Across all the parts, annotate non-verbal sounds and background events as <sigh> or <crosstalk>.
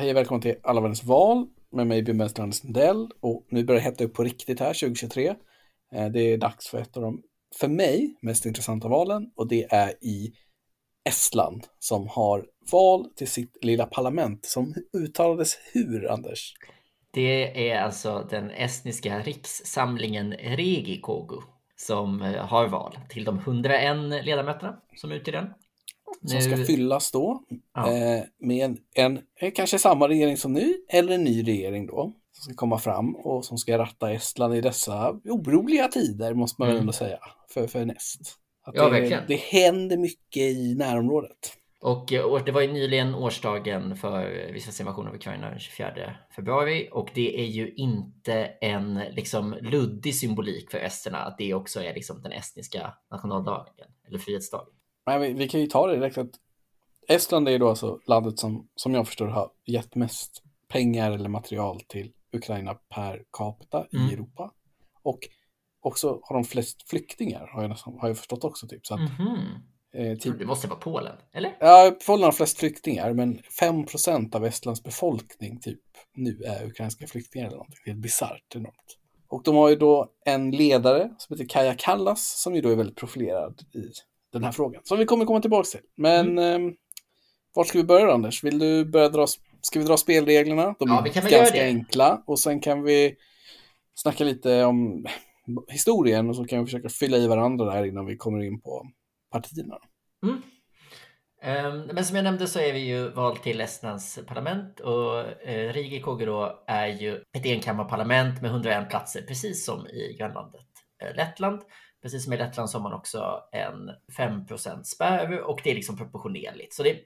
Hej och välkommen till Alla världens val med mig Björn Benstrand Sundell och nu börjar det hetta upp på riktigt här 2023. Eh, det är dags för ett av de, för mig, mest intressanta valen och det är i Estland som har val till sitt lilla parlament som uttalades hur, Anders? Det är alltså den estniska rikssamlingen Regikogu som eh, har val till de 101 ledamöterna som utgör den. Som ska fyllas då Ja. eh, med en, en, eh, kanske samma regering som nu eller en ny regering då. Som ska komma fram och som ska ratta Estland i dessa oroliga tider måste man väl Mm. ändå säga. För, för näst. Att Ja, det, verkligen. det händer mycket i närområdet. Och eh, det var ju nyligen årsdagen för Rysslands invasion av Ukraina den 24 februari och det är ju inte en liksom luddig symbolik för esterna att det också är liksom den estniska nationaldagen eller frihetsdagen. Men vi, vi kan ju ta det direkt att Estland är ju då alltså landet som, som jag förstår har gett mest pengar eller material till Ukraina per capita Mm. i Europa. Och också har de flest flyktingar har jag, nästan, har jag förstått också. Typ. Så att, Mhm. eh, typ, Det måste vara Polen, eller? Ja, Polen har flest flyktingar, men 5% av Estlands befolkning typ nu är ukrainska flyktingar eller någonting. Det är bisarrt enormt. Och de har ju då en ledare som heter Kaja Kallas som ju då är väldigt profilerad i den här frågan. Som vi kommer komma tillbaka till. Men mm. vart ska vi börja Anders? Vill du börja dra, ska vi dra spelreglerna? De Ja, är vi kan göra ganska enkla. Och sen kan vi snacka lite om historien och så kan vi försöka fylla i varandra där innan vi kommer in på partierna. Mm. Ehm, Men som jag nämnde så är vi ju vald till Estlands parlament och eh, Rigikogu då är ju ett enkammarparlament med 101 platser, precis som i grannlandet eh, Lettland. Precis som i Lettland så har man också en 5% spärr och det är liksom proportionerligt. Så det,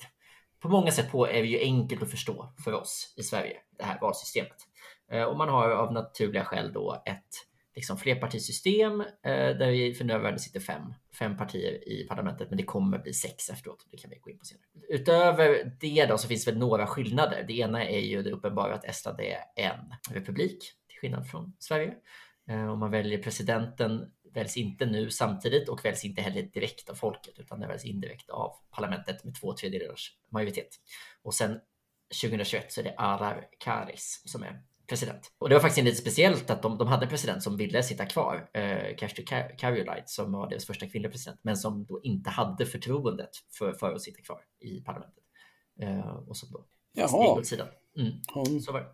på många sätt på är det ju enkelt att förstå för oss i Sverige, det här valsystemet. Eh, och man har av naturliga skäl då ett liksom flerpartisystem eh, där vi för närvarande sitter fem, fem partier i parlamentet, men det kommer bli sex efteråt. Det kan vi gå in på senare. Utöver det då så finns väl några skillnader. Det ena är ju det uppenbara att Estland är en republik till skillnad från Sverige. Eh, Om man väljer presidenten väljs inte nu samtidigt och väljs inte heller direkt av folket utan det väljs indirekt av parlamentet med två tredjedelars majoritet. Och sen 2021 så är det Arar Karis som är president. Och det var faktiskt lite speciellt att de, de hade en president som ville sitta kvar, eh, Kersti Kar- Kaljulaid, som var deras första kvinnliga president, men som då inte hade förtroendet för, för att sitta kvar i parlamentet. Eh, och som då steg Jaha, åt sidan. Mm, hon, så var det.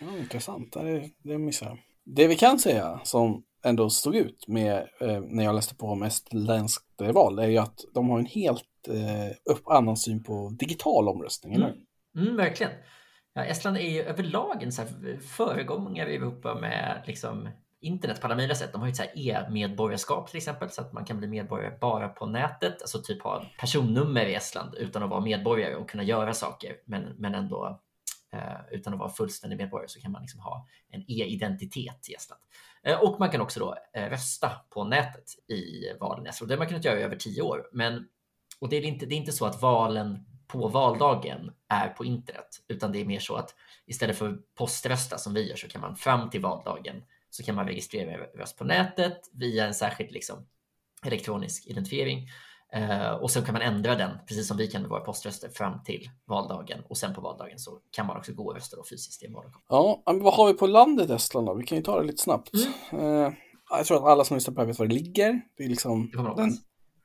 Ja, intressant, det, det missade jag. Det vi kan säga som ändå stod ut med eh, när jag läste på om estländskt val är ju att de har en helt eh, upp, annan syn på digital omröstning, eller? Mm. mm, verkligen. Ja, Estland är ju överlag en så här föregångare i Europa med liksom internet på alla möjliga sätt. De har ju ett e-medborgarskap till exempel så att man kan bli medborgare bara på nätet, alltså typ ha personnummer i Estland utan att vara medborgare och kunna göra saker, men, men ändå eh, utan att vara fullständig medborgare så kan man liksom ha en e-identitet i Estland. Eh, och man kan också då eh, rösta på nätet i valen. Det har man kunnat göra i över tio år, men och det är inte, det är inte så att valen på valdagen är på internet, utan det är mer så att istället för poströsta som vi gör så kan man fram till valdagen så kan man registrera röst på nätet via en särskild liksom, elektronisk identifiering. Eh, och så kan man ändra den, precis som vi kan med våra poströster, fram till valdagen. Och sen på valdagen så kan man också gå och rösta då fysiskt i en vallokal. Ja, men vad har vi på landet Estland då? Vi kan ju ta det lite snabbt. Mm. Eh, jag tror att alla som lyssnar på det här vet var det ligger. Det är liksom Det den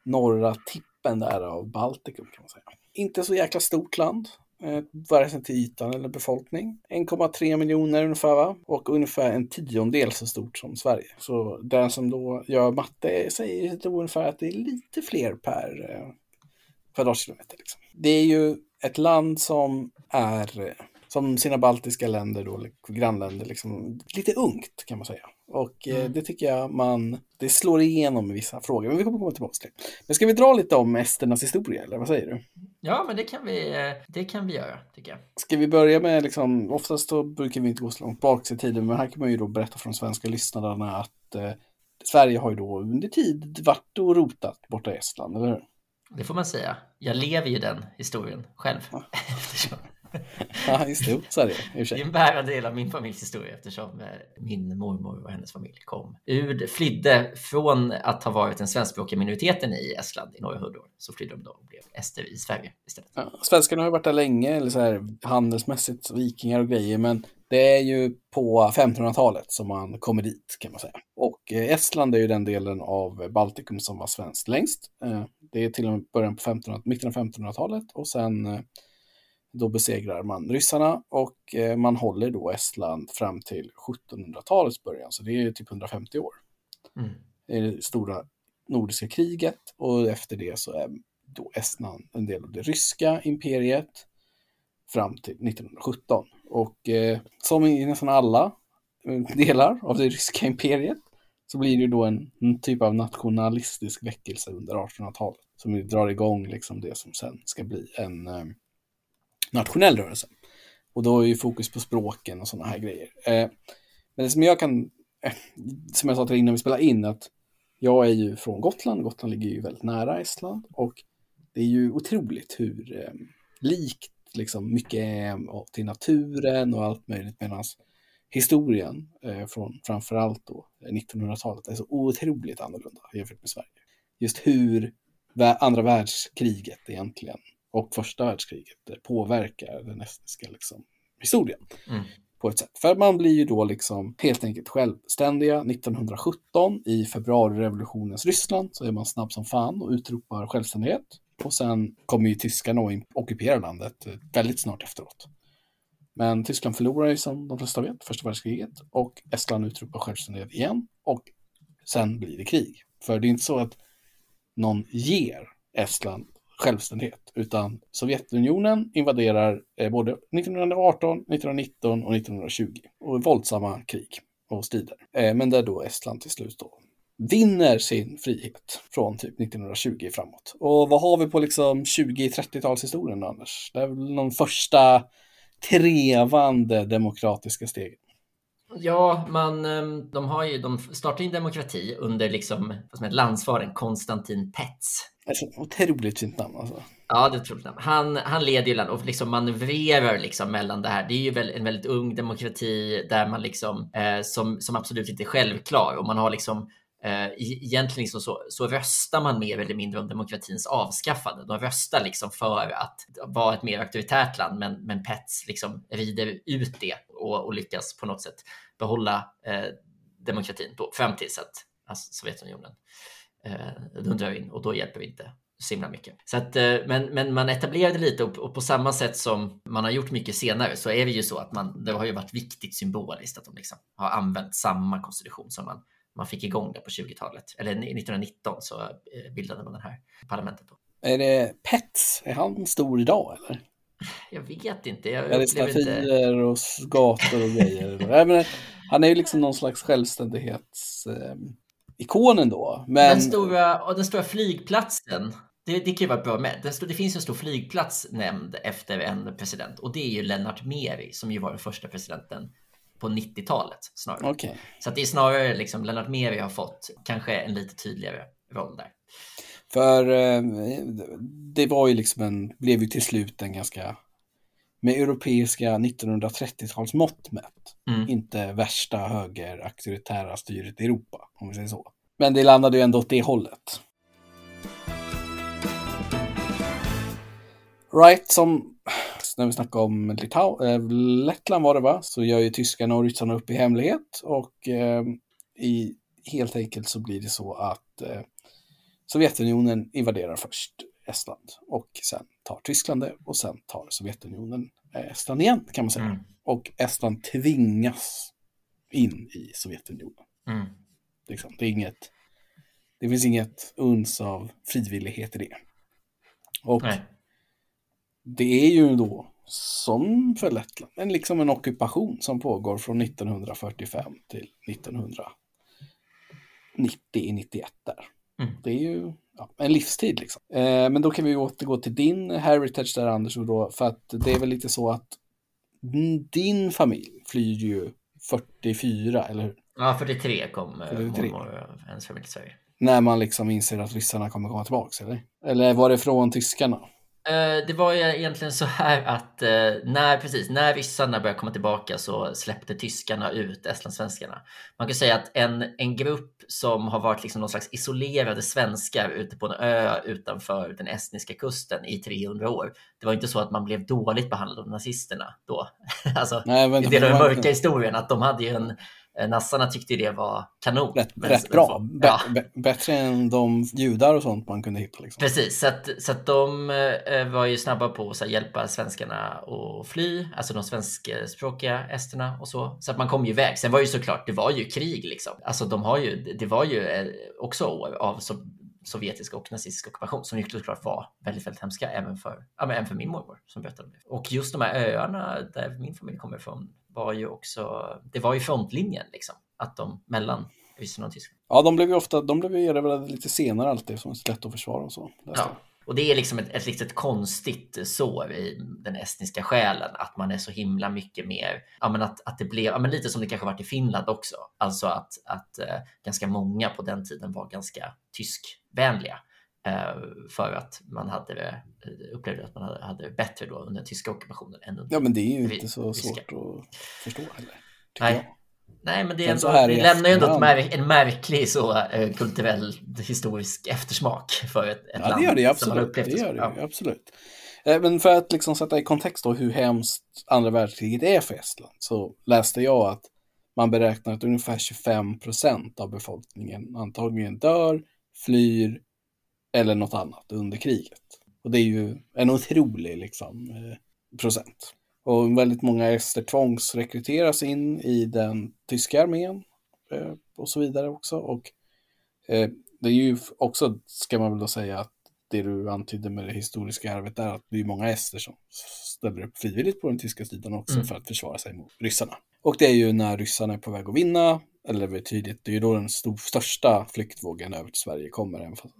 norra tippen där av Baltikum kan man säga. Inte så jäkla stort land. Eh, Vare sig till ytan eller befolkning. 1,3 miljoner ungefär va? Och ungefär en tiondel så stort som Sverige. Så den som då gör matte säger då ungefär att det är lite fler per eh, kvadratkilometer. Liksom. Det är ju ett land som är eh, som sina baltiska länder då, grannländer, liksom, lite ungt kan man säga. Och eh, Mm. det tycker jag man, det slår igenom i vissa frågor, men vi kommer komma tillbaka till det. Men ska vi dra lite om esternas historia, eller vad säger du? Ja, men det kan vi, eh, det kan vi göra, tycker jag. Ska vi börja med, liksom, oftast då brukar vi inte gå så långt bak i tiden, men här kan man ju då berätta för de svenska lyssnarna att eh, Sverige har ju då under tid varit och rotat borta i Estland, eller hur? Det får man säga. Jag lever ju den historien själv. Ja. <laughs> <laughs> Ja, just det. Så är det Det är en bärande del av min familjs historia eftersom eh, min mormor och hennes familj kom ur, flydde från att ha varit den svenskspråkiga minoriteten i Estland i några hundra år. Så flydde de då och blev ester i Sverige istället. Ja, svenskarna har ju varit där länge, eller så här handelsmässigt, vikingar och grejer, men det är ju på 1500-talet som man kommer dit kan man säga. Och eh, Estland är ju den delen av Baltikum som var svenskt längst. Eh, Det är till och med början på 1500, mitten av 1500-talet och sen då besegrar man ryssarna och eh, man håller då Estland fram till 1700-talets början, så det är typ 150 år. Mm. Det är det stora nordiska kriget och efter det så är då Estland en del av det ryska imperiet fram till 1917. Och eh, som i nästan alla eh, delar av det ryska imperiet så blir det ju då en, en typ av nationalistisk väckelse under 1800-talet som drar igång liksom det som sen ska bli en eh, nationell rörelse. Och då är ju fokus på språken och sådana här grejer. Eh, men det som jag kan, eh, som jag sa till dig innan vi spelade in, att jag är ju från Gotland. Gotland ligger ju väldigt nära Estland och det är ju otroligt hur eh, likt liksom mycket är till naturen och allt möjligt medan historien eh, från framförallt då 1900-talet är så otroligt annorlunda jämfört med Sverige. Just hur andra världskriget egentligen och första världskriget påverkar den estniska liksom, historien Mm. på ett sätt. För man blir ju då liksom helt enkelt självständiga 1917 i februarirevolutionens Ryssland så är man snabb som fan och utropar självständighet. Och sen kommer ju tyskarna och ockuperar landet eh, väldigt snart efteråt. Men Tyskland förlorar ju som de flesta vet första världskriget och Estland utropar självständighet igen och sen blir det krig. För det är inte så att någon ger Estland självständighet, utan Sovjetunionen invaderar eh, både 1918, 1919 och 1920 och våldsamma krig och strider. Eh, men där då Estland till slut då vinner sin frihet från typ 1920 framåt. Och vad har vi på liksom 20-30-talshistorien då, Anders? Det är väl någon första trevande demokratiska steg. Ja, man, ehm, de har ju, de startade en demokrati under liksom, vad som heter landsfaren Konstantin Pets. Alltså, otroligt fint namn alltså. Ja, det tror jag. Han, han leder ju landet och liksom manövrerar liksom mellan det här. Det är ju väl en väldigt ung demokrati där man liksom, eh, som, som absolut inte är självklar och man har liksom Eh, egentligen liksom så, så röstar man mer eller mindre om demokratins avskaffande. De röstar liksom för att vara ett mer auktoritärt land, men, men Pets liksom rider ut det och, och lyckas på något sätt behålla eh, demokratin på, fram tills att alltså Sovjetunionen eh, dundrar in och då hjälper vi inte så himla mycket. Så att, eh, men, men man etablerade lite och, och på samma sätt som man har gjort mycket senare så är det ju så att man, det har ju varit viktigt symboliskt att de liksom har använt samma konstitution som man man fick igång det på 20-talet. Eller 1919 så eh, bildade man det här parlamentet. Då. Är det Pets? Är han stor idag eller? Jag vet inte. Jag är det statyer inte... och gator och grejer? <laughs> Nej, men han är ju liksom någon slags självständighets eh, ikonen då. Men... Den, stora, och den stora flygplatsen, det, det kan ju vara bra med. Det, det finns en stor flygplats nämnd efter en president och det är ju Lennart Meri som ju var den första presidenten på 90-talet snarare. Okay. Så att det är snarare liksom Lennart Meri har fått kanske en lite tydligare roll där. För eh, det var ju liksom en, blev ju till slut en ganska med europeiska 1930-tals mått mätt. Mm. Inte värsta höger auktoritära styret i Europa, om vi säger så. Men det landade ju ändå åt det hållet. Right, som när vi snackar om Litau äh, Lettland var det va, så gör ju tyskarna och ryssarna upp i hemlighet och äh, i, helt enkelt så blir det så att äh, Sovjetunionen invaderar först Estland och sen tar Tyskland det och sen tar Sovjetunionen Estland igen kan man säga. Mm. Och Estland tvingas in i Sovjetunionen. Mm. Liksom, det, är inget, det finns inget uns av frivillighet i det. Och Nej. Det är ju då som för Lettland, en, liksom en ockupation som pågår från 1945 till 1990-91 där. Mm. Det är ju ja, en livstid liksom. Eh, men då kan vi återgå till din heritage där Anders, då, för att det är väl lite så att din familj flyr ju 44, eller hur? Ja, 43 kom 43. mormor och hennes familj till Sverige. När man liksom inser att ryssarna kommer komma tillbaka, eller? Eller var det från tyskarna? Eh, det var ju egentligen så här att eh, när, precis, när ryssarna började komma tillbaka så släppte tyskarna ut estlandssvenskarna. Man kan säga att en, en grupp som har varit liksom någon slags isolerade svenskar ute på en ö utanför den estniska kusten i 300 år. Det var inte så att man blev dåligt behandlad av nazisterna då. <laughs> alltså, Nej, men, det är den mörka historien, att de hade ju en nassarna tyckte det var kanon. Rätt, men, rätt bra. Ja. bättre än de judar och sånt man kunde hitta. Liksom. Precis, så att, så att de eh, var ju snabba på att hjälpa svenskarna att fly, alltså de svenskspråkiga esterna och så. Så att man kom ju iväg. Sen var ju såklart, det var ju krig liksom. Alltså de har ju, det var ju eh, också av sovjetisk och nazistisk ockupation som ju såklart var väldigt, väldigt hemska även för, ja, men även för min mormor som berättade om det. Och just de här öarna där min familj kommer ifrån var ju också, det var ju frontlinjen liksom, att de mellan Ryssland och Tyskland. Ja, de blev ju ofta, de blev ju erövrade lite senare alltid, som är lätt att försvara och så. Ja. Och det är liksom ett, ett litet konstigt sår i den estniska själen, att man är så himla mycket mer, ja men att, att det blev, ja men lite som det kanske varit i Finland också, alltså att, att uh, ganska många på den tiden var ganska tyskvänliga. Eh, för att man hade eh, upplevde att man hade, hade det bättre då under tyska ockupationen än under Ja, men det är ju inte så svårt att förstå heller. Nej. Jag. Nej, men det, är ändå, det lämnar ju ändå märk, en märklig så, eh, kulturell historisk eftersmak för ett, ett ja, land. Det gör det absolut. Det gör det, ja. absolut. Men för att liksom sätta i kontext då hur hemskt andra världskriget är för Estland så läste jag att man beräknar att ungefär 25 procent av befolkningen antagligen dör, flyr eller något annat under kriget. Och det är ju en otrolig liksom, eh, procent. Och väldigt många ester tvångsrekryteras in i den tyska armén eh, och så vidare också. Och eh, det är ju också, ska man väl då säga, att det du antydde med det historiska arvet är att det är många ester som ställer upp frivilligt på den tyska sidan också mm. för att försvara sig mot ryssarna. Och det är ju när ryssarna är på väg att vinna, eller det är tydligt, det är ju då den stor, största flyktvågen över till Sverige kommer, även fast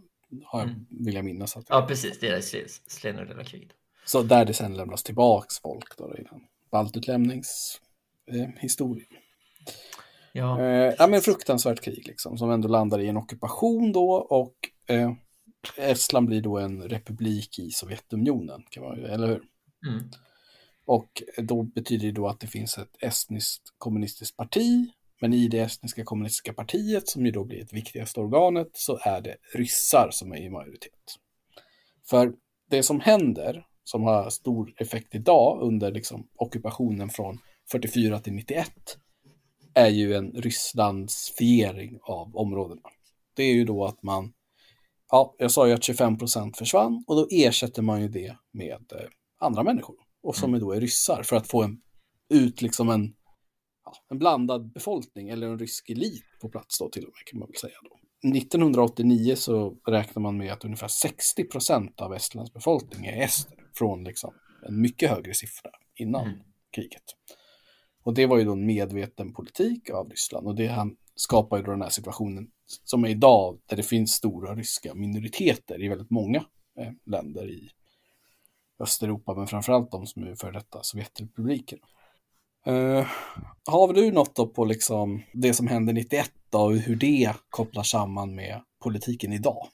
har jag, mm. vill jag minnas. Att ja, precis. Det är Slenorella kriget. Så där det sen lämnas tillbaks folk då i den baltutlämningshistorien. Eh, ja. Eh, ja, men fruktansvärt krig liksom, som ändå landar i en ockupation då och eh, Estland blir då en republik i Sovjetunionen, kan man, eller hur? Mm. Och då betyder det då att det finns ett estniskt kommunistiskt parti men i det estniska kommunistiska partiet, som ju då blir det viktigaste organet, så är det ryssar som är i majoritet. För det som händer, som har stor effekt idag under liksom ockupationen från 44 till 91, är ju en Rysslandsfiering av områdena. Det är ju då att man, ja, jag sa ju att 25 procent försvann och då ersätter man ju det med eh, andra människor och som mm. då är ryssar för att få en, ut liksom en ja, en blandad befolkning eller en rysk elit på plats då till och med kan man väl säga. Då. 1989 så räknar man med att ungefär 60 procent av Estlands befolkning är ester från liksom en mycket högre siffra innan mm. kriget. Och det var ju då en medveten politik av Ryssland och det han skapar ju då den här situationen som är idag där det finns stora ryska minoriteter i väldigt många eh, länder i Östeuropa, men framförallt de som är för detta Sovjetrepubliken. Uh, har du något då på liksom det som hände 91 då, och hur det kopplar samman med politiken idag?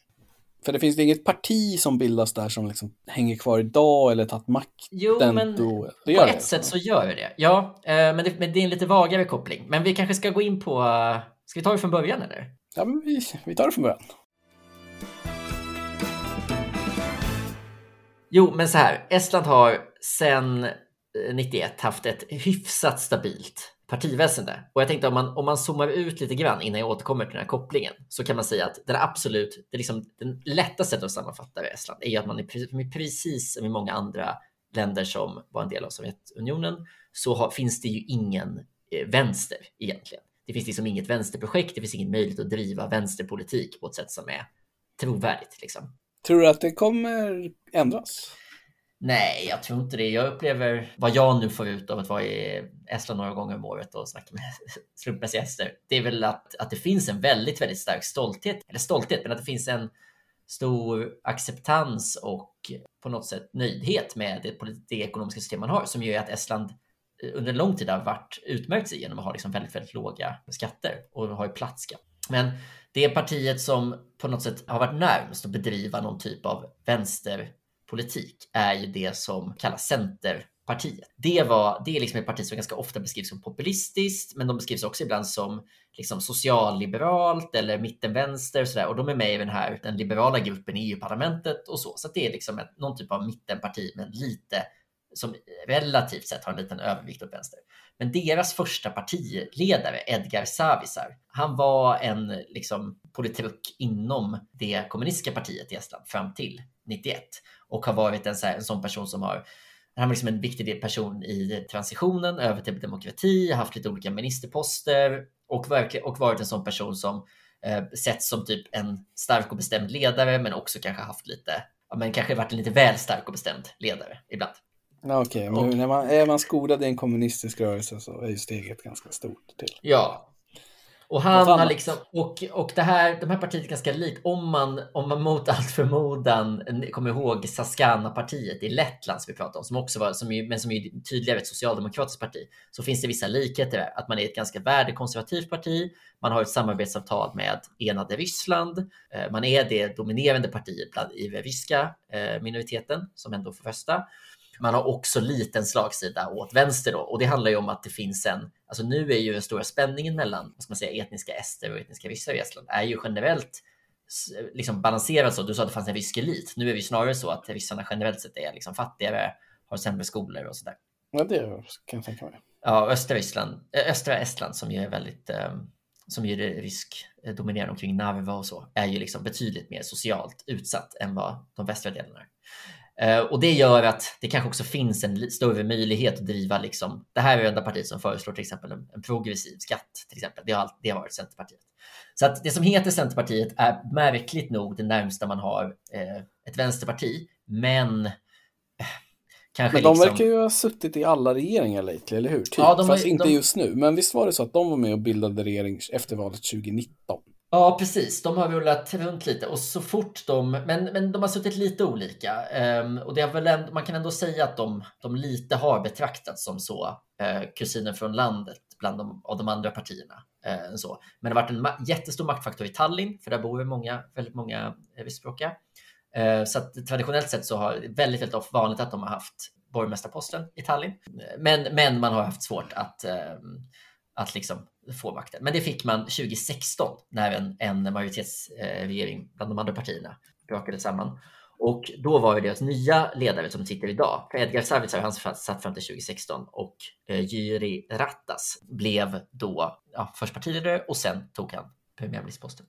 För det finns inget parti som bildas där som liksom hänger kvar idag eller tagit makten. Jo, men då. Det på ett det. sätt så gör det. Ja, uh, men, det, men det är en lite vagare koppling. Men vi kanske ska gå in på, uh, ska vi ta det från början eller? Ja, men vi, vi tar det från början. Jo, men så här, Estland har sedan 91 haft ett hyfsat stabilt partiväsende. Och jag tänkte om man, om man zoomar ut lite grann innan jag återkommer till den här kopplingen så kan man säga att den absolut, det liksom, den lättaste sättet att sammanfatta Estland är ju att man är precis som i många andra länder som var en del av Sovjetunionen så har, finns det ju ingen eh, vänster egentligen. Det finns liksom inget vänsterprojekt, det finns ingen möjlighet att driva vänsterpolitik på ett sätt som är trovärdigt. Liksom. Tror du att det kommer ändras? Nej, jag tror inte det. Jag upplever vad jag nu får ut av att vara i Estland några gånger om året och snacka med <laughs> slumpmässiga gäster. Det är väl att, att det finns en väldigt, väldigt stark stolthet, eller stolthet, men att det finns en stor acceptans och på något sätt nöjdhet med det, det ekonomiska system man har som gör att Estland eh, under en lång tid har varit utmärkt sig genom att ha liksom väldigt, väldigt låga skatter och har ju platt skatt. Men det partiet som på något sätt har varit närmast att bedriva någon typ av vänster politik är ju det som kallas Centerpartiet. Det, var, det är liksom ett parti som ganska ofta beskrivs som populistiskt, men de beskrivs också ibland som liksom socialliberalt eller mittenvänster och sådär. Och de är med i den här den liberala gruppen i EU-parlamentet och så. Så det är liksom ett, någon typ av mittenparti, men lite som relativt sett har en liten övervikt åt vänster. Men deras första partiledare, Edgar Savisaar, han var en liksom, politruk inom det kommunistiska partiet i Estland fram till 91 och har varit en, så här, en sån person som har han var liksom en viktig person i transitionen över till demokrati, haft lite olika ministerposter och, verkligen, och varit en sån person som eh, setts som typ en stark och bestämd ledare, men också kanske haft lite, ja, men kanske varit en lite väl stark och bestämd ledare ibland. Okej, okay, men när man, är man skolad i en kommunistisk rörelse så är ju steget ganska stort till. Ja, och han har liksom, och, och det här, de här partierna är ganska likt. Om man, om man mot allt förmodan kommer ihåg Saskana-partiet i Lettland som vi pratade om, som också var, som ju, men som är tydligare ett socialdemokratiskt parti, så finns det vissa likheter där. Att man är ett ganska värdekonservativt parti. Man har ett samarbetsavtal med enade Ryssland. Eh, man är det dominerande partiet bland i den ryska eh, minoriteten som ändå får rösta. Man har också liten slagsida åt vänster då och det handlar ju om att det finns en, alltså nu är ju den stora spänningen mellan, vad ska man säga, etniska ester och etniska ryssar i Estland är ju generellt liksom balanserad så. Du sa att det fanns en rysk elit. Nu är det snarare så att ryssarna generellt sett är liksom fattigare, har sämre skolor och sådär. Ja, det kan jag tänka mig. Ja, östra Ryssland, östra Estland som ju är väldigt um, som ju är rysk dominerande omkring Narva och så, är ju liksom betydligt mer socialt utsatt än vad de västra delarna är. Eh, och det gör att det kanske också finns en större möjlighet att driva, liksom, det här är det enda partiet som föreslår till exempel en, en progressiv skatt, till exempel. Det har, det har varit Centerpartiet. Så att det som heter Centerpartiet är märkligt nog det närmsta man har eh, ett vänsterparti, men eh, Kanske men de liksom... verkar ju ha suttit i alla regeringar lately, eller hur? Typ. Ja, de Fast inte de... just nu. Men visst var det så att de var med och bildade regering efter valet 2019? Ja, precis. De har rullat runt lite och så fort de, men, men de har suttit lite olika. Um, och det har väl ändå, man kan ändå säga att de, de lite har betraktats som så, uh, kusiner från landet bland de, av de andra partierna. Uh, så. Men det har varit en ma jättestor maktfaktor i Tallinn, för där bor många, väldigt många eh, ryskspråkiga. Uh, så att traditionellt sett så har det väldigt, väldigt vanligt att de har haft borgmästarposten i Tallinn. Men, men man har haft svårt att, ehm, att liksom få makten. Men det fick man 2016 när en, en majoritetsregering bland de andra partierna brakade samman. Och då var det deras nya ledare som sitter idag. För Edgar Savitsar han satt fram till 2016 och eh, Jyri Ratas blev då ja, först partiledare och sen tog han premiärministerposten.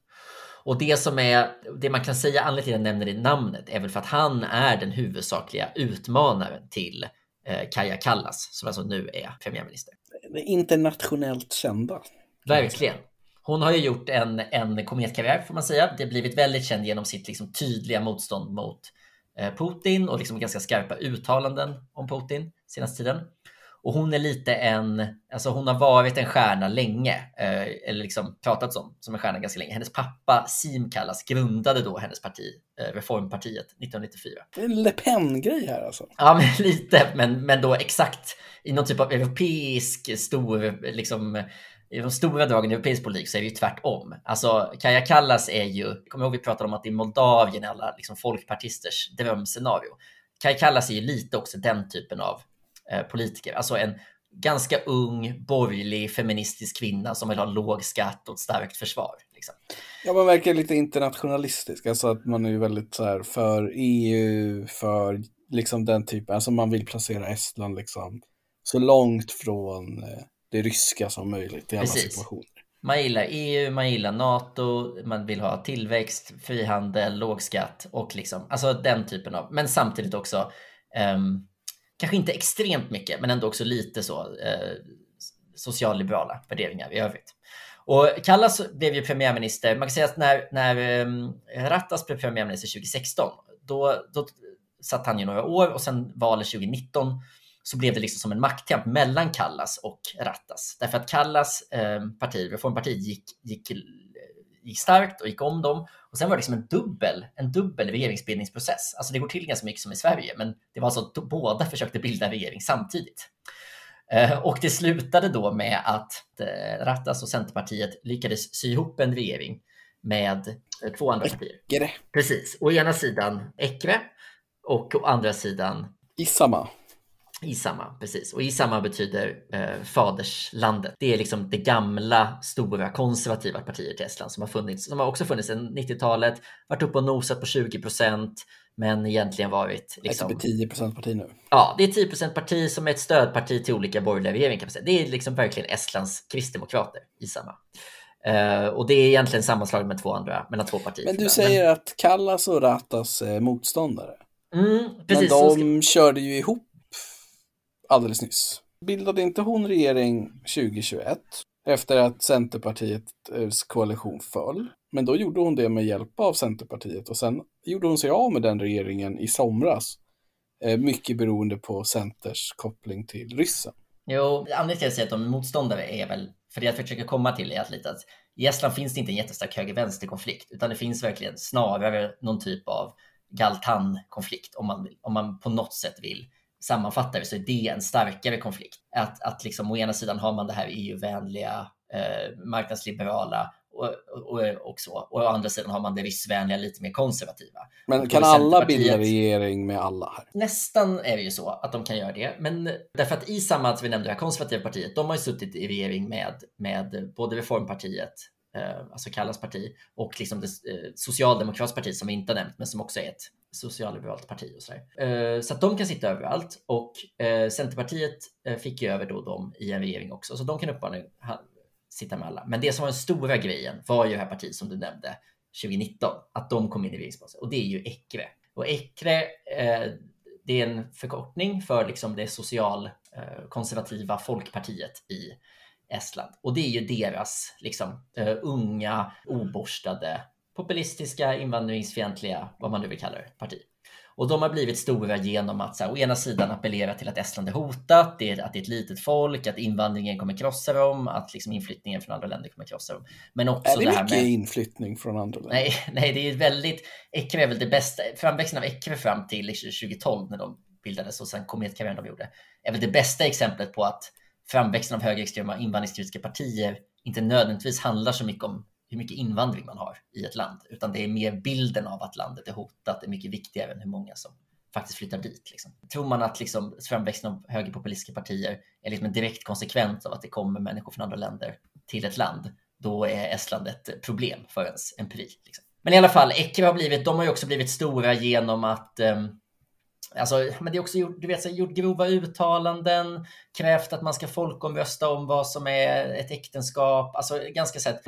Och det som är det man kan säga anledningen till att jag nämner det namnet är väl för att han är den huvudsakliga utmanaren till eh, Kaja Kallas som alltså nu är premiärminister internationellt kända. Verkligen. Hon har ju gjort en, en kometkarriär får man säga. Det har blivit väldigt känd genom sitt liksom, tydliga motstånd mot eh, Putin och liksom ganska skarpa uttalanden om Putin senaste tiden. Och hon är lite en, alltså hon har varit en stjärna länge, eh, eller liksom pratats om som en stjärna ganska länge. Hennes pappa Sim Kallas grundade då hennes parti, eh, Reformpartiet, 1994. Det är en Le Pen-grej här alltså? Ja, men <laughs> lite, men, men då exakt i någon typ av europeisk stor, liksom i de stora dragen i europeisk politik så är det ju tvärtom. Alltså Kaja Kallas är ju, kommer ihåg vi pratade om att i Moldavien är alla liksom, folkpartisters drömscenario. Kaja Kallas är ju lite också den typen av politiker. Alltså en ganska ung, borgerlig, feministisk kvinna som vill ha låg skatt och ett starkt försvar. Liksom. Ja, man verkar lite internationalistisk, alltså att man är väldigt så här för EU, för liksom den typen, alltså man vill placera Estland liksom så långt från eh, det ryska som möjligt i alla Precis. situationer. Man gillar EU, man gillar NATO, man vill ha tillväxt, frihandel, låg skatt och liksom, alltså den typen av, men samtidigt också um, kanske inte extremt mycket, men ändå också lite så eh, socialliberala värderingar i övrigt. Och Kallas blev ju premiärminister, man kan säga att när, när ehm, Rattas blev premiärminister 2016, då, då satt han ju några år och sen valet 2019 så blev det liksom som en maktkamp mellan Kallas och Rattas. Därför att Kallas eh, parti, Reformpartiet, gick, gick, gick starkt och gick om dem och sen var det liksom en dubbel, en dubbel regeringsbildningsprocess. Alltså det går till ganska mycket som i Sverige, men det var så att båda försökte bilda regering samtidigt. Eh, och det slutade då med att eh, Rattas och Centerpartiet lyckades sy ihop en regering med eh, två andra partier. Ekre. Precis. Å ena sidan Ekre och å andra sidan Isama. Isama, precis. Och Isama betyder eh, faderslandet. Det är liksom det gamla, stora, konservativa partiet i Estland som har funnits, som har också funnits sedan 90-talet, varit uppe och nosat på 20 procent, men egentligen varit... Liksom, det är 10 procent parti nu. Ja, det är 10 procent parti som är ett stödparti till olika borgerliga regeringar kan man säga. Det är liksom verkligen Estlands kristdemokrater, Isama. Uh, och det är egentligen sammanslag med två andra, mellan två partier. Men du säger men... att Kallas och Ratas är motståndare. Mm, precis, men de ska... körde ju ihop alldeles nyss. Bildade inte hon regering 2021 efter att Centerpartiets koalition föll? Men då gjorde hon det med hjälp av Centerpartiet och sen gjorde hon sig av med den regeringen i somras. Eh, mycket beroende på Centers koppling till ryssen. Jo, anledningen till att jag säger att de är motståndare är väl, för det jag försöker komma till är att lite att i Estland finns det inte en jättestark höger-vänster-konflikt, utan det finns verkligen snarare någon typ av Galtan-konflikt om man, om man på något sätt vill sammanfattar det så är det en starkare konflikt. Att, att liksom å ena sidan har man det här EU-vänliga, eh, marknadsliberala och, och, och, så. Och å andra sidan har man det ryssvänliga, lite mer konservativa. Men kan alla bilda regering med alla här? Nästan är det ju så att de kan göra det. Men därför att i samma, att vi nämnde det här konservativa partiet, de har ju suttit i regering med, med både Reformpartiet Eh, alltså Kallas parti och liksom det eh, socialdemokratiska parti som vi inte har nämnt men som också är ett socialliberalt parti och sådär. Eh, så att de kan sitta överallt och eh, Centerpartiet eh, fick ju över då dem i en regering också så de kan uppenbarligen sitta med alla. Men det som var den stora grejen var ju det här partiet som du nämnde 2019 att de kom in i regeringsbasen och det är ju Ekre och Ekre eh, det är en förkortning för liksom det socialkonservativa folkpartiet i Estland. Och det är ju deras liksom, uh, unga, oborstade, populistiska, invandringsfientliga, vad man nu vill kalla det, parti. Och de har blivit stora genom att så här, å ena sidan appellera till att Estland är hotat, det är, att det är ett litet folk, att invandringen kommer krossa dem, att liksom inflyttningen från andra länder kommer krossa dem. Men också är det, det här mycket med... inflyttning från andra länder? Nej, <laughs> nej det är väldigt... Ecre är väl det bästa, framväxten av Ecre fram till 2012 när de bildades och sen kometkarriären de gjorde, är väl det bästa exemplet på att framväxten av högerextrema invandringskritiska partier inte nödvändigtvis handlar så mycket om hur mycket invandring man har i ett land, utan det är mer bilden av att landet är hotat är mycket viktigare än hur många som faktiskt flyttar dit. Liksom. Tror man att liksom, framväxten av högerpopulistiska partier är liksom en direkt konsekvens av att det kommer människor från andra länder till ett land, då är Estland ett problem för ens empiri. Liksom. Men i alla fall, Ekre har blivit, de har ju också blivit stora genom att um, Alltså, men det är också gjort, du vet, så gjort grova uttalanden, krävt att man ska folkomrösta om vad som är ett äktenskap. Alltså ganska sett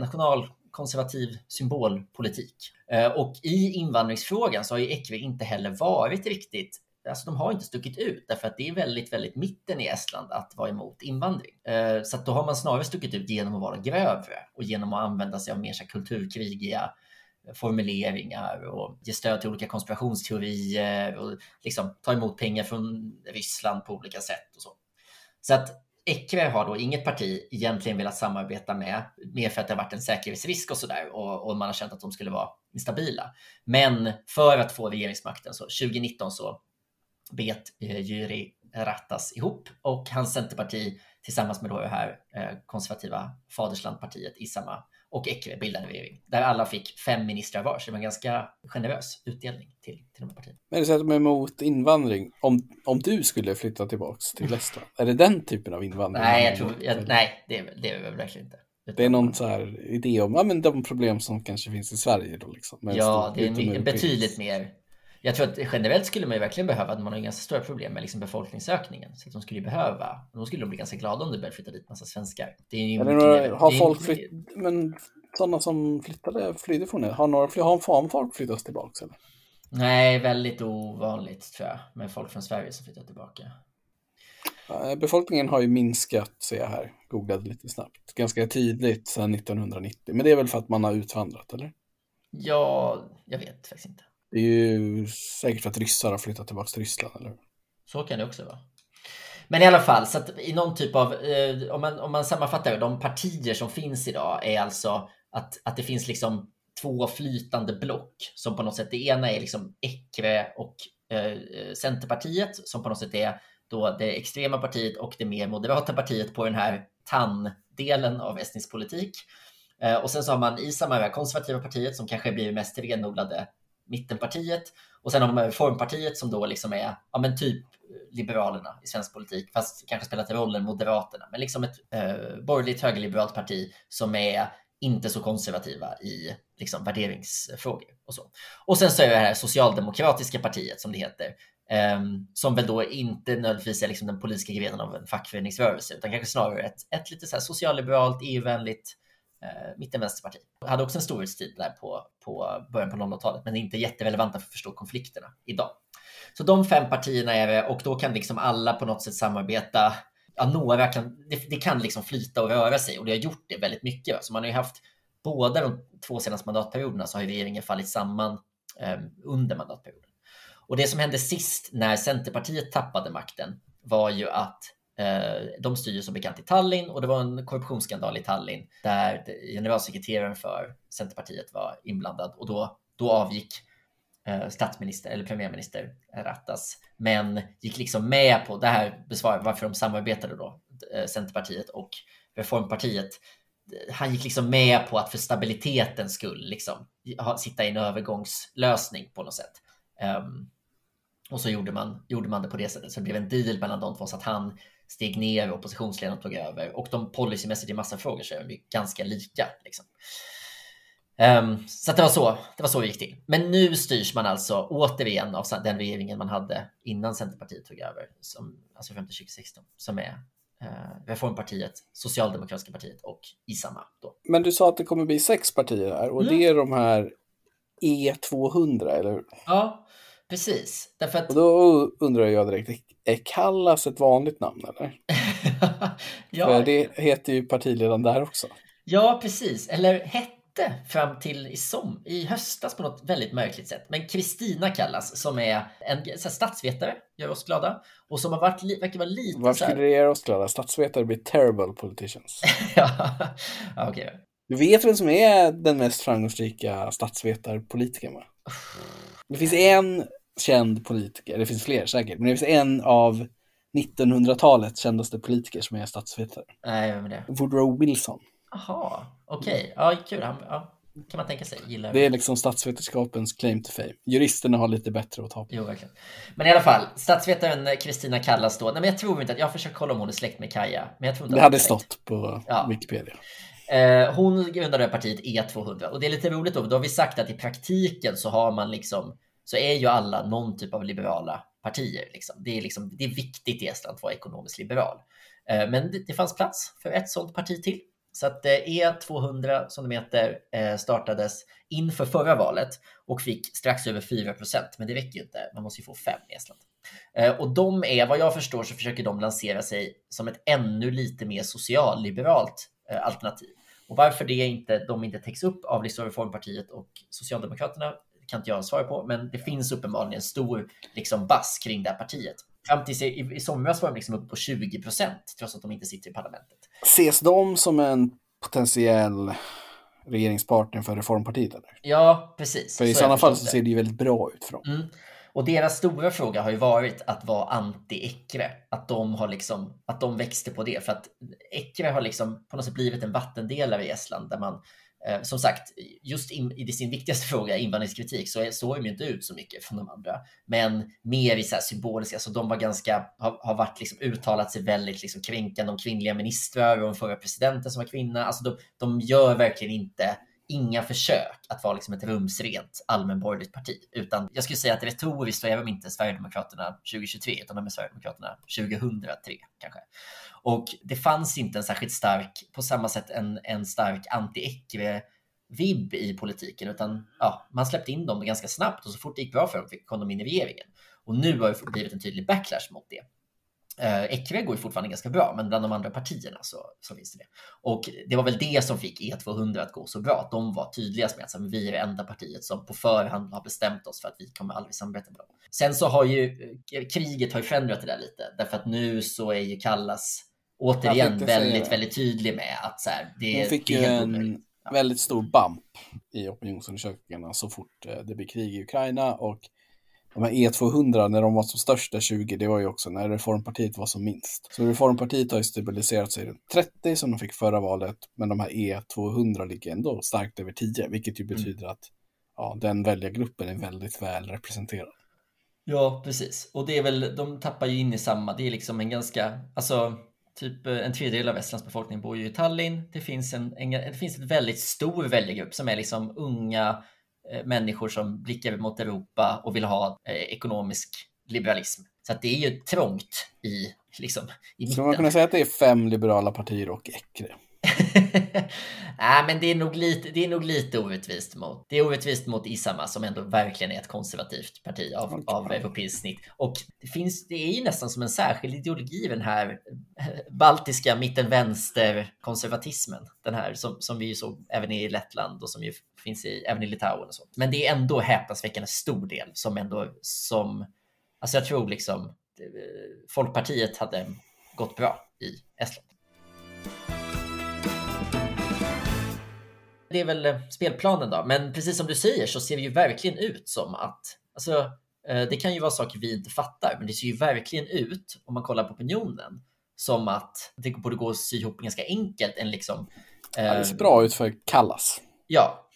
konservativ symbolpolitik. Eh, och i invandringsfrågan så har ju Ekve inte heller varit riktigt Alltså de har inte stuckit ut därför att det är väldigt, väldigt mitten i Estland att vara emot invandring. Eh, så att då har man snarare stuckit ut genom att vara grövre och genom att använda sig av mer så kulturkrigiga formuleringar och ge stöd till olika konspirationsteorier och liksom ta emot pengar från Ryssland på olika sätt och så. Så att Ekre har då inget parti egentligen velat samarbeta med, mer för att det har varit en säkerhetsrisk och sådär och, och man har känt att de skulle vara instabila. Men för att få regeringsmakten så 2019 så bet eh, Jyri Rattas ihop och hans centerparti tillsammans med då det här eh, konservativa faderslandpartiet i samma och Ekve bildade regering där alla fick fem ministrar var. Så det var en ganska generös utdelning till, till de här partierna. Men det så att de är emot invandring. Om, om du skulle flytta tillbaks till Estland, är det den typen av invandring? Nej, jag tror, jag, nej det, är, det är väl verkligen inte. Det är någon så här idé om ja, men de problem som kanske finns i Sverige då liksom. Ja, det är betydligt mer jag tror att generellt skulle man ju verkligen behöva, man har ju ganska stora problem med liksom befolkningsökningen, så att de skulle behöva, de skulle bli ganska glada om det började flytta dit massa svenskar. Det är ju Eller har folk flytt, men sådana som flyttade, flydde från det, har, några, har folk flyttat tillbaka eller? Nej, väldigt ovanligt tror jag, med folk från Sverige som flyttar tillbaka. Befolkningen har ju minskat, ser jag här, googlade lite snabbt, ganska tydligt sedan 1990. Men det är väl för att man har utvandrat, eller? Ja, jag vet faktiskt inte. Det är ju säkert för att ryssar har flyttat tillbaka till Ryssland, eller Så kan det också vara. Men i alla fall, så att i någon typ av, eh, om, man, om man sammanfattar de partier som finns idag är alltså att, att det finns liksom två flytande block som på något sätt, det ena är liksom Ekre och eh, Centerpartiet som på något sätt är då det extrema partiet och det mer moderata partiet på den här TAN-delen av estnisk politik. Eh, och sen så har man i samma konservativa partiet som kanske blir mest renodlade mittenpartiet Och sen har man Reformpartiet som då liksom är ja, men typ eh, Liberalerna i svensk politik, fast kanske spelat rollen Moderaterna, men liksom ett eh, borgerligt högerliberalt parti som är inte så konservativa i liksom, värderingsfrågor och så. Och sen så är det här socialdemokratiska partiet som det heter, eh, som väl då inte nödvändigtvis är liksom den politiska grenen av en fackföreningsrörelse, utan kanske snarare ett, ett lite så här socialliberalt, EU-vänligt eh, mittenvänsterparti. Hade också en storhetstid där på, på början på 00-talet, men inte jätterelevanta för att förstå konflikterna idag. Så de fem partierna är det och då kan liksom alla på något sätt samarbeta. Ja, några kan, det, det kan liksom flyta och röra sig och det har gjort det väldigt mycket. Så man har ju haft båda de två senaste mandatperioderna så har regeringen fallit samman eh, under mandatperioden. Och det som hände sist när Centerpartiet tappade makten var ju att Eh, de styr som bekant i Tallinn och det var en korruptionsskandal i Tallinn där generalsekreteraren för Centerpartiet var inblandad och då, då avgick eh, statsminister eller premiärminister Rattas, men gick liksom med på det här besvaret varför de samarbetade då, eh, Centerpartiet och Reformpartiet. Han gick liksom med på att för stabilitetens skull liksom sitta i en övergångslösning på något sätt. Um, och så gjorde man, gjorde man det på det sättet, så det blev en deal mellan de två så att han steg ner och oppositionsledaren tog över och de policymässigt i massa frågor så är de ganska lika. Liksom. Um, så det var så det var så det gick till. Men nu styrs man alltså återigen av den regeringen man hade innan Centerpartiet tog över, som, alltså fram till 2016, som är uh, Reformpartiet, Socialdemokratiska partiet och ISAMA. Då. Men du sa att det kommer bli sex partier här och mm. det är de här E200, eller hur? Ja, precis. Därför att... Och då undrar jag direkt, är Kallas ett vanligt namn eller? <laughs> ja. För det heter ju partiledaren där också. Ja, precis. Eller hette fram till i, som, i höstas på något väldigt märkligt sätt. Men Kristina kallas, som är en så statsvetare, gör oss glada. Och som har varit, verkar vara lite Varför skulle det göra oss glada? Statsvetare blir terrible politicians. <laughs> ja, okej. Okay. Du vet vem som är den mest framgångsrika statsvetarpolitikern va? Det finns en känd politiker, det finns fler säkert, men det finns en av 1900-talets kändaste politiker som är statsvetare. Nej, vem är det? Woodrow Wilson. Jaha, okej. Okay. Ja, kul. Ja, kan man tänka sig. Gillar det är liksom statsvetenskapens claim to fame. Juristerna har lite bättre att ta på. Jo, verkligen. Men i alla fall, statsvetaren Kristina Kallas då. Nej, men jag tror inte att, jag har försökt kolla om hon är släkt med Kaja. Men jag tror inte det hade stått på ja. Wikipedia. Eh, hon grundade partiet E200 och det är lite roligt då, då har vi sagt att i praktiken så har man liksom, så är ju alla någon typ av liberala partier. Liksom. Det, är liksom, det är viktigt i Estland att vara ekonomiskt liberal. Eh, men det, det fanns plats för ett sådant parti till så att eh, e E200 som de heter eh, startades inför förra valet och fick strax över 4 procent, men det räcker ju inte. Man måste ju få 5 i Estland. Och de är, vad jag förstår, så försöker de lansera sig som ett ännu lite mer socialliberalt alternativ. Och varför det inte, de inte täcks upp av liksom Reformpartiet och Socialdemokraterna kan inte jag svara på, men det finns uppenbarligen en stor liksom, bass kring det här partiet. Fram till i, i somras var de liksom uppe på 20 procent, trots att de inte sitter i parlamentet. Ses de som en potentiell regeringspartner för Reformpartiet? Eller? Ja, precis. För i sådana fall så ser det ju väldigt bra ut för dem. Mm. Och deras stora fråga har ju varit att vara anti-Ekre. Att de har liksom, att de växte på det. För att Ekre har liksom på något sätt blivit en vattendelare i Estland där man Eh, som sagt, just in, i sin viktigaste fråga, invandringskritik, så såg de ju inte ut så mycket från de andra. Men mer i så här symboliska, så de var ganska, har, har varit liksom uttalat sig väldigt liksom kränkande om kvinnliga ministrar och om förra presidenten som var kvinna. Alltså de, de gör verkligen inte inga försök att vara liksom ett rumsrent allmänborgerligt parti, utan jag skulle säga att retoriskt så är de inte Sverigedemokraterna 2023, utan de är Sverigedemokraterna 2003 kanske. Och det fanns inte en särskilt stark, på samma sätt en, en stark anti-Ekre-vibb i politiken, utan ja, man släppte in dem ganska snabbt och så fort det gick bra för dem kom de in i regeringen. Och nu har det blivit en tydlig backlash mot det. Eh, Ecre går ju fortfarande ganska bra, men bland de andra partierna så, så finns det det. Och det var väl det som fick E200 att gå så bra, att de var tydligast med att vi är det enda partiet som på förhand har bestämt oss för att vi kommer aldrig samarbeta med dem. Sen så har ju eh, kriget har ju förändrat det där lite, därför att nu så är ju Kallas återigen väldigt, väldigt tydlig med att så här, det, Hon fick det en ja. väldigt stor bump i opinionsundersökningarna så fort eh, det blir krig i Ukraina och de här E200 när de var som största 20, det var ju också när Reformpartiet var som minst. Så Reformpartiet har ju stabiliserat sig runt 30 som de fick förra valet, men de här E200 ligger ändå starkt över 10, vilket ju mm. betyder mm. att ja, den väljargruppen är väldigt väl representerad. Ja, precis. Och det är väl, de tappar ju in i samma, det är liksom en ganska, alltså typ en tredjedel av Västlands befolkning bor ju i Tallinn. Det finns en, en det finns en väldigt stor väljargrupp som är liksom unga människor som blickar mot Europa och vill ha eh, ekonomisk liberalism. Så det är ju trångt i, liksom, i mitten. Ska man kunna säga att det är fem liberala partier och Ecre? <laughs> Nej, men det är, nog lite, det är nog lite orättvist mot, det är orättvist mot Isama som ändå verkligen är ett konservativt parti av, okay. av europeiskt snitt. Och det, finns, det är ju nästan som en särskild ideologi den här baltiska mitten-vänster-konservatismen. Den här som, som vi ju såg även i Lettland och som ju finns i, även i Litauen och så. Men det är ändå häpnadsväckande stor del som ändå som, alltså jag tror liksom Folkpartiet hade gått bra i Estland. Det är väl eh, spelplanen då. Men precis som du säger så ser det ju verkligen ut som att, alltså, eh, det kan ju vara saker vi inte fattar, men det ser ju verkligen ut, om man kollar på opinionen, som att det borde gå att sy ihop ganska enkelt. En liksom, ja, det ser bra ut för Kallas. Ja.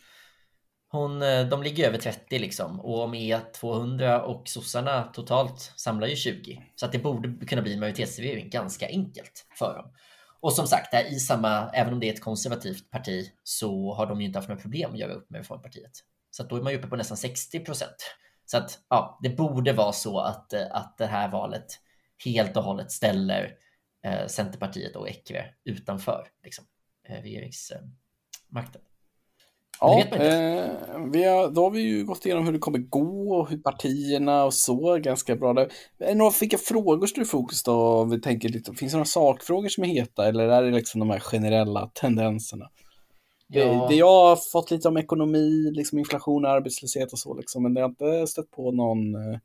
Hon, eh, de ligger över 30 liksom och om E200 och sossarna totalt samlar ju 20. Så att det borde kunna bli en majoritetsregering ganska enkelt för dem. Och som sagt, i samma, även om det är ett konservativt parti så har de ju inte haft några problem att göra upp med Reformpartiet. Så att då är man ju uppe på nästan 60 procent. Så att ja, det borde vara så att, eh, att det här valet helt och hållet ställer eh, Centerpartiet och Ekve utanför liksom, eh, regeringsmakten. Eh, Ja, eh, vi har, då har vi ju gått igenom hur det kommer gå och hur partierna och så ganska bra. Där. Några, vilka frågor står i fokus då? Vi tänker lite, finns det några sakfrågor som är heta eller är det liksom de här generella tendenserna? Ja. Det, det, jag har fått lite om ekonomi, liksom inflation, arbetslöshet och så, liksom, men det har inte stött på någon eh,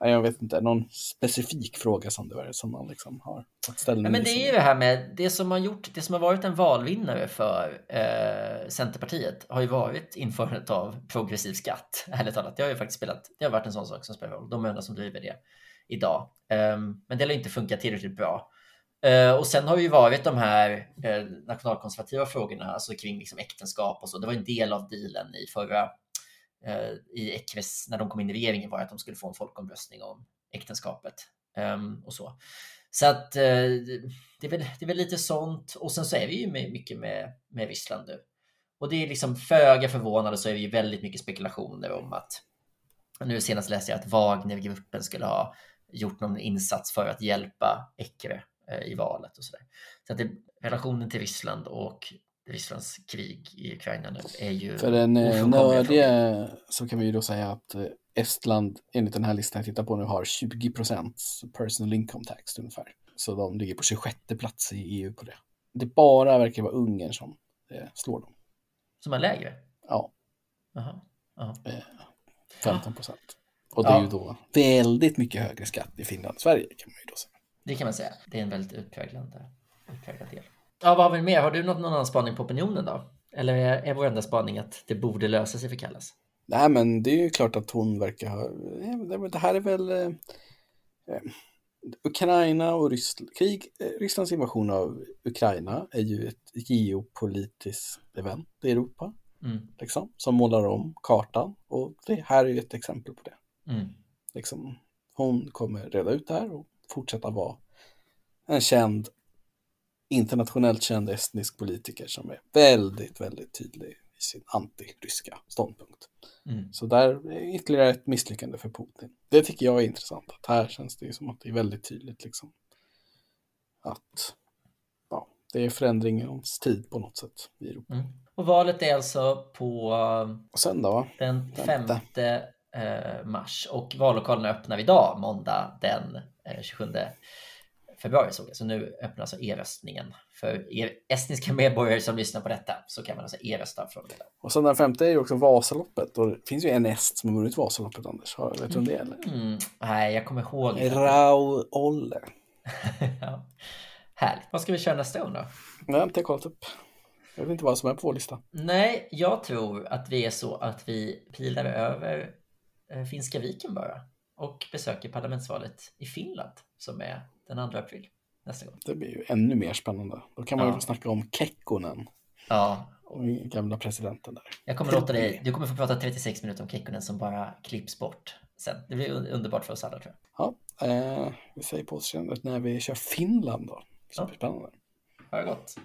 jag vet inte, någon specifik fråga som det är som man liksom har fått ställning ja, Men det är ju det här med det som har gjort, det som har varit en valvinnare för eh, Centerpartiet har ju varit införandet av progressiv skatt. <laughs> Ärligt talat, det har ju faktiskt spelat, det har varit en sån sak som spelar roll. De är enda som driver det idag. Um, men det har inte funkat tillräckligt bra. Uh, och sen har ju varit de här uh, nationalkonservativa frågorna, alltså kring liksom äktenskap och så. Det var en del av dealen i förra Eh, i Ekves när de kom in i regeringen var att de skulle få en folkomröstning om äktenskapet ehm, och så. Så att eh, det, är väl, det är väl lite sånt. Och sen så är vi ju med, mycket med, med Ryssland nu. Och det är liksom föga förvånande så är det ju väldigt mycket spekulationer om att nu senast läste jag att Wagnergruppen skulle ha gjort någon insats för att hjälpa Ekre eh, i valet och så där. Så att det, relationen till Ryssland och Rysslands krig i Ukraina nu är ju För den eh, nördiga så kan vi ju då säga att eh, Estland enligt den här listan jag tittar på nu har 20 personal income tax ungefär. Så de ligger på 26 plats i EU på det. Det bara verkar vara Ungern som eh, slår dem. Som är lägre? Ja. Aha. Aha. 15 procent. Och det är ju då väldigt mycket högre skatt i Finland och Sverige kan man ju då säga. Det kan man säga. Det är en väldigt utpräglad, utpräglad del. Ja, vad har vi mer? Har du något, någon annan spaning på opinionen då? Eller är, är vår enda spaning att det borde lösa sig för Kallas? Nej, men det är ju klart att hon verkar ha... Det här är väl... Eh, eh, Ukraina och Ryssland, krig, eh, Rysslands invasion av Ukraina är ju ett geopolitiskt event i Europa. Mm. Liksom, som målar om kartan och det här är ju ett exempel på det. Mm. Liksom, hon kommer reda ut det här och fortsätta vara en känd internationellt känd estnisk politiker som är väldigt, väldigt tydlig i sin anti-ryska ståndpunkt. Mm. Så där är ytterligare ett misslyckande för Putin. Det tycker jag är intressant. Att här känns det som att det är väldigt tydligt liksom att ja, det är förändringens tid på något sätt i Europa. Mm. Och valet är alltså på söndag, va? den 5 eh, mars och vallokalerna öppnar idag, måndag den 27 eh, februari såg jag. Så nu öppnar alltså e-röstningen för er estniska medborgare som lyssnar på detta. Så kan man alltså e-rösta från det. Och sen den femte är ju också Vasaloppet. Och det finns ju en est som har vunnit Vasaloppet, Anders. Vet du om det är? Mm. Nej, jag kommer ihåg. Rau Olle. <laughs> ja. Härligt. Vad ska vi köra nästa gång då? Har inte kollat upp. Jag vet inte vad som är på vår lista. Nej, jag tror att vi är så att vi pilar över eh, Finska viken bara och besöker parlamentsvalet i Finland som är den 2 april nästa gång. Det blir ju ännu mer spännande. Då kan man ja. ju snacka om Kekkonen. Ja, Och gamla presidenten där. Jag kommer låta dig, du kommer få prata 36 minuter om Kekkonen som bara klipps bort sen. Det blir underbart för oss alla tror jag. Ja, eh, vi säger på återseende när vi kör Finland då. Så ja. spännande. Ha det gott.